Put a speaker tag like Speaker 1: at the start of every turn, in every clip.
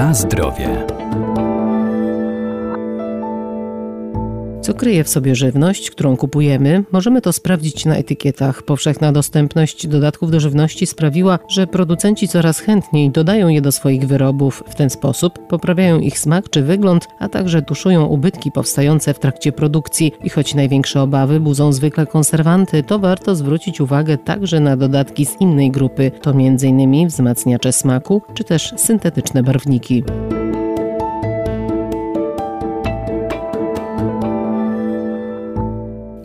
Speaker 1: Na zdrowie. Co kryje w sobie żywność, którą kupujemy? Możemy to sprawdzić na etykietach. Powszechna dostępność dodatków do żywności sprawiła, że producenci coraz chętniej dodają je do swoich wyrobów. W ten sposób poprawiają ich smak czy wygląd, a także tuszują ubytki powstające w trakcie produkcji. I choć największe obawy budzą zwykle konserwanty, to warto zwrócić uwagę także na dodatki z innej grupy. To m.in. wzmacniacze smaku czy też syntetyczne barwniki.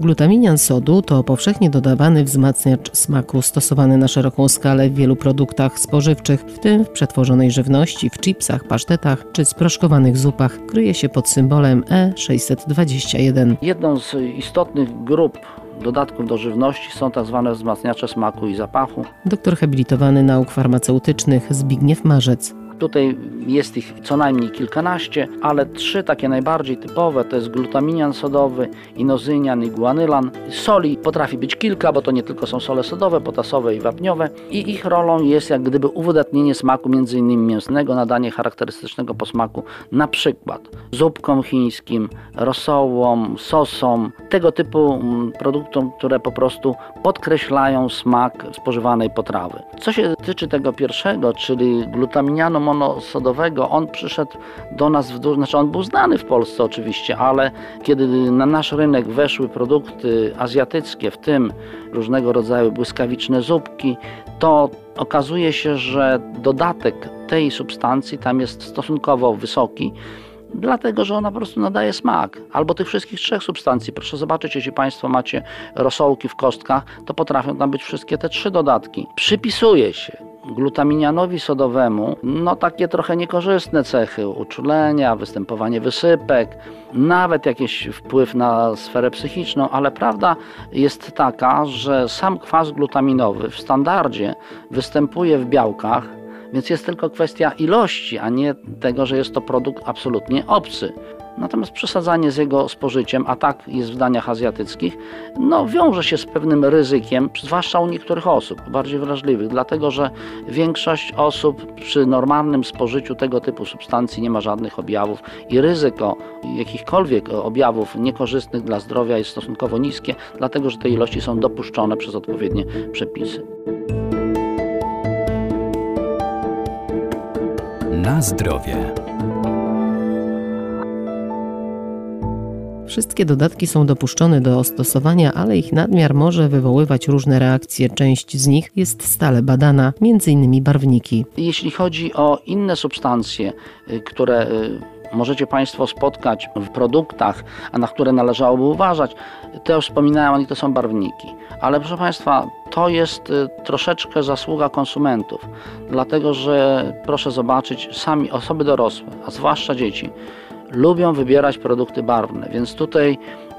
Speaker 1: Glutaminian sodu to powszechnie dodawany wzmacniacz smaku stosowany na szeroką skalę w wielu produktach spożywczych, w tym w przetworzonej żywności, w chipsach, pasztetach czy sproszkowanych zupach. Kryje się pod symbolem E621.
Speaker 2: Jedną z istotnych grup dodatków do żywności są tak zwane wzmacniacze smaku i zapachu.
Speaker 1: Doktor habilitowany nauk farmaceutycznych Zbigniew Marzec.
Speaker 2: Tutaj jest ich co najmniej kilkanaście, ale trzy takie najbardziej typowe to jest glutaminian sodowy, inozynian i guanylan. Soli potrafi być kilka, bo to nie tylko są sole sodowe, potasowe i wapniowe i ich rolą jest jak gdyby uwydatnienie smaku m.in. mięsnego, nadanie charakterystycznego posmaku na przykład zupkom chińskim, rosołom, sosom, tego typu mm, produktom, które po prostu podkreślają smak spożywanej potrawy. Co się tyczy tego pierwszego, czyli glutaminianu monosodowego, on przyszedł do nas w znaczy on był znany w Polsce oczywiście, ale kiedy na nasz rynek weszły produkty azjatyckie, w tym różnego rodzaju błyskawiczne zupki, to okazuje się, że dodatek tej substancji tam jest stosunkowo wysoki dlatego że ona po prostu nadaje smak. Albo tych wszystkich trzech substancji. Proszę zobaczyć, jeśli Państwo macie rosołki w kostkach, to potrafią tam być wszystkie te trzy dodatki. Przypisuje się glutaminianowi sodowemu no takie trochę niekorzystne cechy uczulenia, występowanie wysypek, nawet jakiś wpływ na sferę psychiczną, ale prawda jest taka, że sam kwas glutaminowy w standardzie występuje w białkach, więc jest tylko kwestia ilości, a nie tego, że jest to produkt absolutnie obcy. Natomiast przesadzanie z jego spożyciem, a tak jest w daniach azjatyckich, no, wiąże się z pewnym ryzykiem, zwłaszcza u niektórych osób, bardziej wrażliwych, dlatego że większość osób przy normalnym spożyciu tego typu substancji nie ma żadnych objawów i ryzyko jakichkolwiek objawów niekorzystnych dla zdrowia jest stosunkowo niskie, dlatego że te ilości są dopuszczone przez odpowiednie przepisy.
Speaker 1: Na zdrowie. Wszystkie dodatki są dopuszczone do stosowania, ale ich nadmiar może wywoływać różne reakcje. Część z nich jest stale badana, m.in. barwniki.
Speaker 2: Jeśli chodzi o inne substancje, y, które y, możecie Państwo spotkać w produktach, a na które należałoby uważać, to już wspominałem, oni to są barwniki. Ale proszę Państwa, to jest y, troszeczkę zasługa konsumentów, dlatego że proszę zobaczyć, sami osoby dorosłe, a zwłaszcza dzieci, lubią wybierać produkty barwne, więc tutaj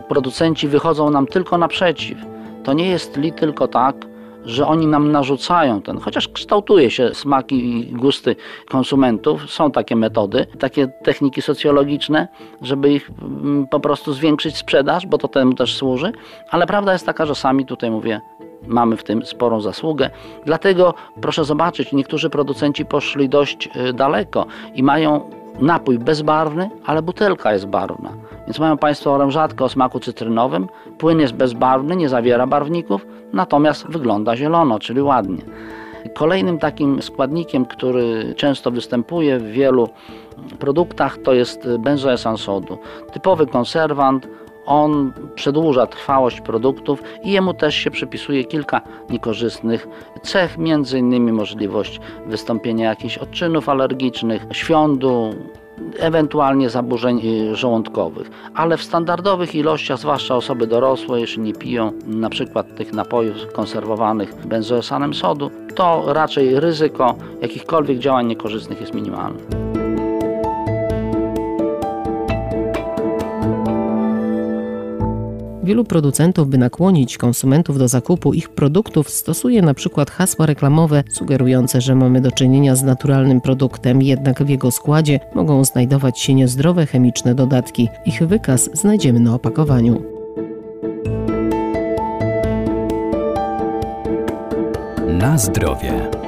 Speaker 2: producenci wychodzą nam tylko naprzeciw. To nie jest li tylko tak, że oni nam narzucają ten, chociaż kształtuje się smaki i gusty konsumentów, są takie metody, takie techniki socjologiczne, żeby ich mm, po prostu zwiększyć sprzedaż, bo to temu też służy, ale prawda jest taka, że sami tutaj mówię, mamy w tym sporą zasługę. Dlatego proszę zobaczyć, niektórzy producenci poszli dość y, daleko i mają napój bezbarwny, ale butelka jest barwna. Więc mają Państwo orężatkę o smaku cytrynowym, płyn jest bezbarwny, nie zawiera barwników, natomiast wygląda zielono, czyli ładnie. Kolejnym takim składnikiem, który często występuje w wielu produktach, to jest benzoesan sodu. Typowy konserwant, on przedłuża trwałość produktów i jemu też się przypisuje kilka niekorzystnych cech, między innymi możliwość wystąpienia jakichś odczynów alergicznych, świądu, ewentualnie zaburzeń y, żołądkowych. Ale w standardowych ilościach, zwłaszcza osoby dorosłe, jeśli nie piją na przykład tych napojów konserwowanych benzoesanem sodu, to raczej ryzyko jakichkolwiek działań niekorzystnych jest minimalne.
Speaker 1: Wielu producentów, by nakłonić konsumentów do zakupu ich produktów, stosuje na przykład hasła reklamowe sugerujące, że mamy do czynienia z naturalnym produktem, jednak w jego składzie mogą znajdować się niezdrowe chemiczne dodatki. Ich wykaz znajdziemy na opakowaniu. Na zdrowie.